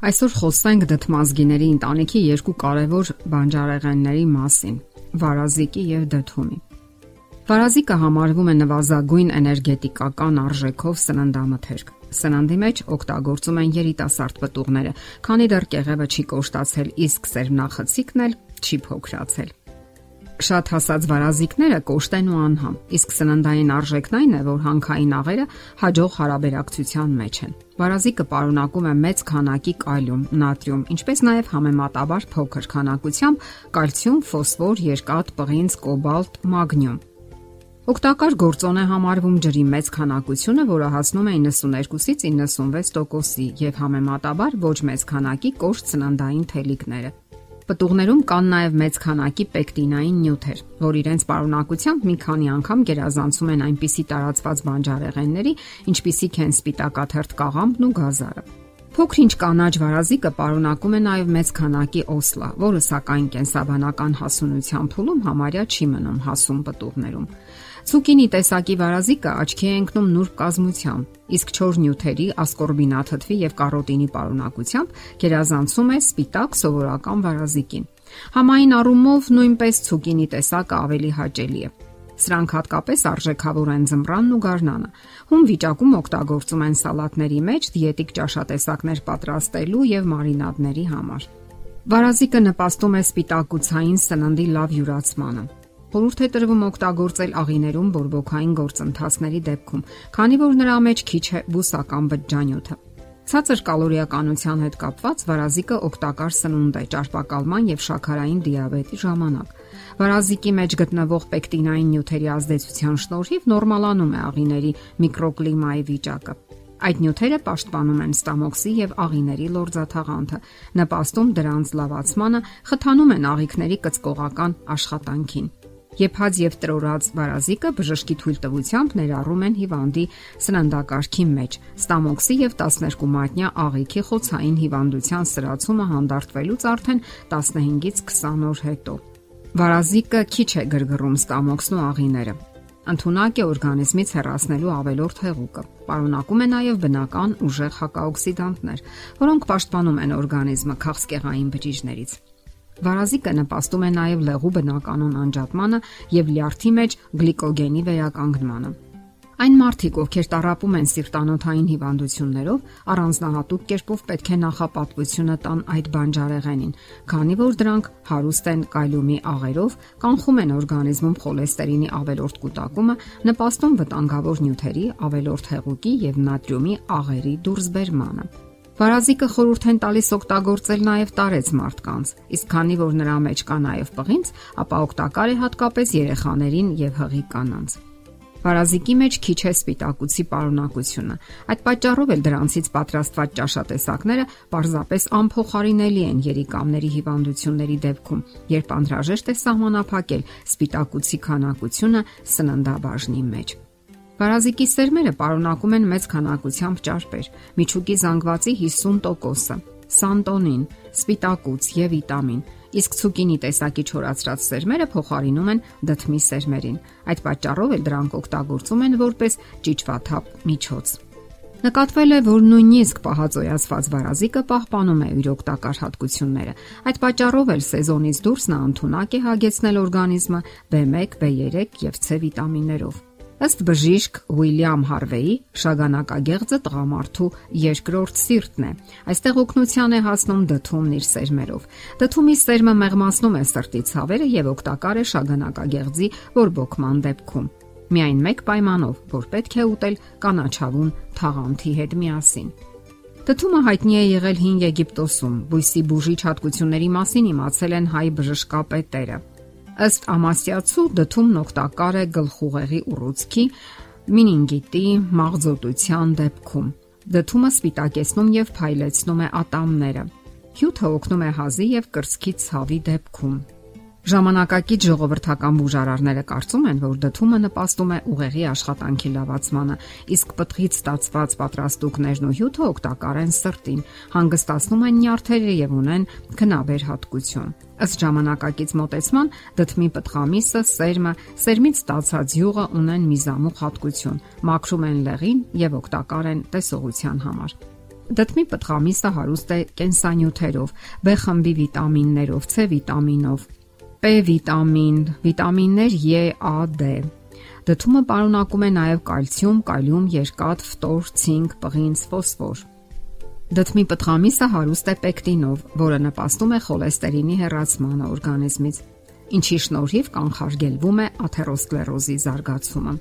Այսօր խոսենք դդմազգիների ընտանիքի երկու կարևոր բանջարեղենների մասին՝ վարազիկի եւ դդումի։ Վարազիկը համարվում է նվազագույն էներգետիկական արժեքով սննդամթերք։ Սննդի մեջ օգտագործում են երիտասարդ պտուղները, քանի դեռ կեղևը չի կոշտացել, իսկ սերմնախցիկն էլ չի փոքրացել։ Շատ հասած վարազիկները կոշտ են ու անհամ, իսկ սննդային արժեքն այն է, որ հանքային աղերը հաջող հարաբերակցության մեջ են։ Վարազիկը պարունակում է մեծ քանակի կալիում, նատրիում, ինչպես նաև համեմատաբար փոքր քանակությամբ կալցիում, ֆոսֆոր, երկաթ, պղինձ, կոբալտ, մագնիում։ Օգտակար գործոն է համարվում ջրի մեծ քանակությունը, որը հասնում է 92-ից 96%-ի եւ համեմատաբար ոչ մեծ քանակի կոշտ սննդային թելիկները։ Պտուղներում կան նաև մեծ քանակի պեկտինային նյութեր, որ իրենց պարունակությամբ մի քանի անգամ գերազանցում են այնպիսի տարածված բանջարեղենների, ինչպիսիք են սպիտակաթերթ կաղամբն ու գազարը։ Փոքրինչ կանաչ վարազիկը պարունակում է նաև մեծ քանակի օսլա, որը սակայն կենսաբանական հասունության փուլում համարյա չի մնում հասուն պտուղներում։ Ցուկինի տեսակի վարազիկը աչքի է ընկնում նուրբ կազմությամբ, իսկ չոր նյութերի, ասկորբինաթթվի եւ կարոտինի պարունակությամբ գերազանցում է սպիտակ սովորական վարազիկին։ Համային առումով նույնպես ցուկինի տեսակը ավելի հաճելի է։ Սրանք հատկապես արժեքավոր են ձմռանն ու գարնանը։ Հում վիճակում օգտագործում են սալատների մեջ դիետիկ ճաշատեսակներ պատրաստելու եւ մարինադների համար։ Վարազիկը նպաստում է սպիտակուցային սննդի լավ յուրացմանը Խորհուրդ է տրվում օգտագործել աղիներում բորբոքային գործընթացների դեպքում, քանի որ նրա մեջ քիչ է բուսական բջջանյութը։ Ցածր կալորիականության հետ կապված վարազիկը օգտակար սնունդ է ճարպակալման եւ շաքարային դիաբետի ժամանակ։ Վարազիկի մեջ գտնվող պեկտինային նյութերի ազդեցության շնորհիվ նորմալանում է աղիների միկրոկլիմայի վիճակը։ Այդ նյութերը պաշտպանում են ստամոքսի եւ աղիների լորձաթաղանթը, նպաստում դրանց լավացմանը, խթանում են աղիքների կծկողական աշխատանքին։ Եփած եւ տրորած վարազիկը բժշկի թույլտվությամբ ներառում են հիվանդի սննդակարգի մեջ ստամոքսի եւ 12 մատնյա աղիքի խոցային հիվանդության սրացումը հանդարտվելուց արդեն 15-ից 20 օր հետո։ Վարազիկը քիչ է գրգռում ստամոքսն ու աղիները։ Ընթունակ է օրգանիզմից հեռացնելու ավելորդ հեղուկը։ Պարունակում է նաև բնական ուժեղ հակաօքսիդանտներ, որոնք պաշտպանում են օրգանիզմը քաղցկեղային բջիջներից։ Վարազիկը նպաստում է նաև լեղու բնականon անջատմանը եւ լյարդի մեջ գլիկոգենի վերականգնմանը։ Այն մարդիկ, ովքեր տարապում են սիրտանոթային հիվանդություններով, առանձնահատուկ կերպով պետք է նախապատվությունը տան այդ բանջարեղենին, քանի որ դրանք հարուստ են կալիումի աղերով, կանխում են օրգանիզմում խոլեստերինի ավելորդ կուտակումը, նպաստում վտանգավոր նյութերի ավելորդ հեղուկի եւ նատրիումի աղերի դուրսբերմանը։ Վարազիկը խորհուրդ են տալիս օգտագործել նաև տարեց մարդկանց, իսկ քանի որ նրա մեջ կա նաև պղինձ, ապա օգտակար է հատկապես երեխաներին եւ հղի կանանց։ Վարազիկի մեջ քիչ է սպիտակուցի պարունակությունը։ Այդ պատճառով էլ դրանցից պատրաստված ճաշատեսակները պարզապես անփոխարինելի են երիկամների հիվանդությունների դեպքում, երբ անհրաժեշտ է սահմանափակել սպիտակուցի քանակությունը սննդաբաժնի մեջ։ Վարազիկի սերմերը պարունակում են մեծ քանակությամբ ճարպեր, միջուկի զանգվածի 50%-ը, սանտոնին, սպիտակուց եւ վիտամին, իսկ ցուկինի տեսակի չորացրած սերմերը փոխարինում են դդմի սերմերին։ Այդ պատճառով էլ դրանք օգտագործում են որպես ճիճվաթափ միջոց։ Նկատվել է, որ նույնիսկ պահածոյացված վարազիկը պահպանում է իր օգտակար հատկությունները։ Այդ պատճառով էլ սեզոնից դուրս նա ընդունակ է հագեցնել օրգանիզմը B1, B3 եւ C վիտամիններով։ Ըստ բժիշկ Ուիլյամ Հարվեի, շագանակագեղձը տղամարդու երկրորդ սիրտն է։ Այստեղ օգնության է հասնում դդումն իր սերմերով։ Դդումի սերմը մեղմացնում է սրտի ցավերը եւ օգտակար է շագանակագեղձի որբոքման դեպքում։ Միայն մեկ պայմանով, որ պետք է ուտել կանաչավուն թաղանթի հետ միասին։ Դդումը հայտնի է եղել հին Եգիպտոսում։ Բույսի բուժիչ հատկությունների մասին իմացել են հայ բժշկապետերը։ Ըստ Ամասիացու դդումն օգտակար է գլխուղեղի ուռուցքի, մինինգիտի, մաղձոտության դեպքում։ Դդումը սպիտակեցնում եւ փայլեցնում է ատամները։ Հյութը օգնում է հազի եւ կրծքի ցավի դեպքում։ Ժամանակակից ժողովրդական բուժարարները կարծում են, որ դդումը նպաստում է ուղեղի աշխատանքի լավացմանը, իսկ պտղից ստացված պատրաստուկներն ու հյութը օգտակար են սրտին, հանգստացնում են նյարդերը եւ ունեն քնաբեր հատկություն։ Ըստ ժամանակակից մոտեցման, դդմի պտղամիսը, սերմը, սերմից ստացած յուղը ունեն միզամուխ հատկություն, մաքրում են լեղին եւ օգտակար են տեսողության համար։ Դդմի պտղամիսը հարուստ է կենսանյութերով, B խմբի վիտամիններով, C վիտամինով, P վիտամին, վիտամիններ E, A, D։ Դդումը պարունակում է նաև կալցիում, կալիում, երկաթ, ֆտոր, ցինկ, պղինձ, ֆոսֆոր։ Դդմի պտղամիսը հարուստ է պեկտինով, որը նպաստում է խոլեստերինի հեռացմանը օրգանիզմից, ինչի շնորհիվ կանխարգելվում է աթերոսկլերոզի զարգացումը։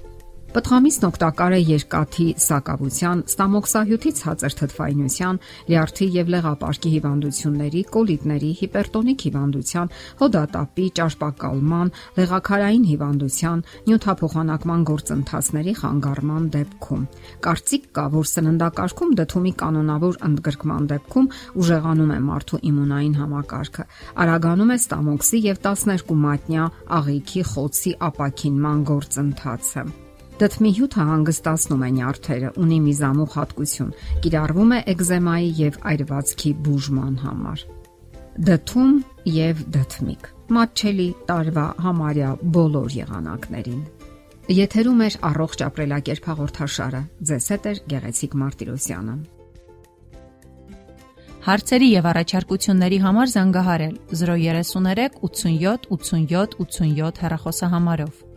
Պտղամիսն օգտակար է երկաթի սակավության, ստամոքսահյութի ցածր թթվայնության, լյարդի եւ լեղապարկի հիվանդությունների, կոլիտների, հիպերտոնիկ հիվանդության, հոդատապի, ճարպակալման, լեղակարային հիվանդության, նյութափոխանակման գործընթացների խանգարման դեպքում։ Կարծիք կա, որ սննդակարգում դդումի կանոնավոր ընդգրկման դեպքում ուժեղանում է մարդու իմունային համակարգը, արագանում է ստամոքսի եւ 12 մատնյա աղիքի խոցի ապակինման գործընթացը։ Դդմի հյութը հանգստացնում է նյարդերը, ունի միզամուխ հատկություն, կիրառվում է էկզեմայի եւ այրվածքի բուժման համար։ Դդում եւ դդմիկ։ Մատչելի տարվա համարյա բոլոր եղանակներին։ Եթերում է առողջ ապրելակերպ հաղորդաշարը։ Ձեզ հետ է Գեղեցիկ Մարտիրոսյանը։ Հարցերի եւ առաջարկությունների համար զանգահարել 033 87 87 87 հեռախոսահամարով։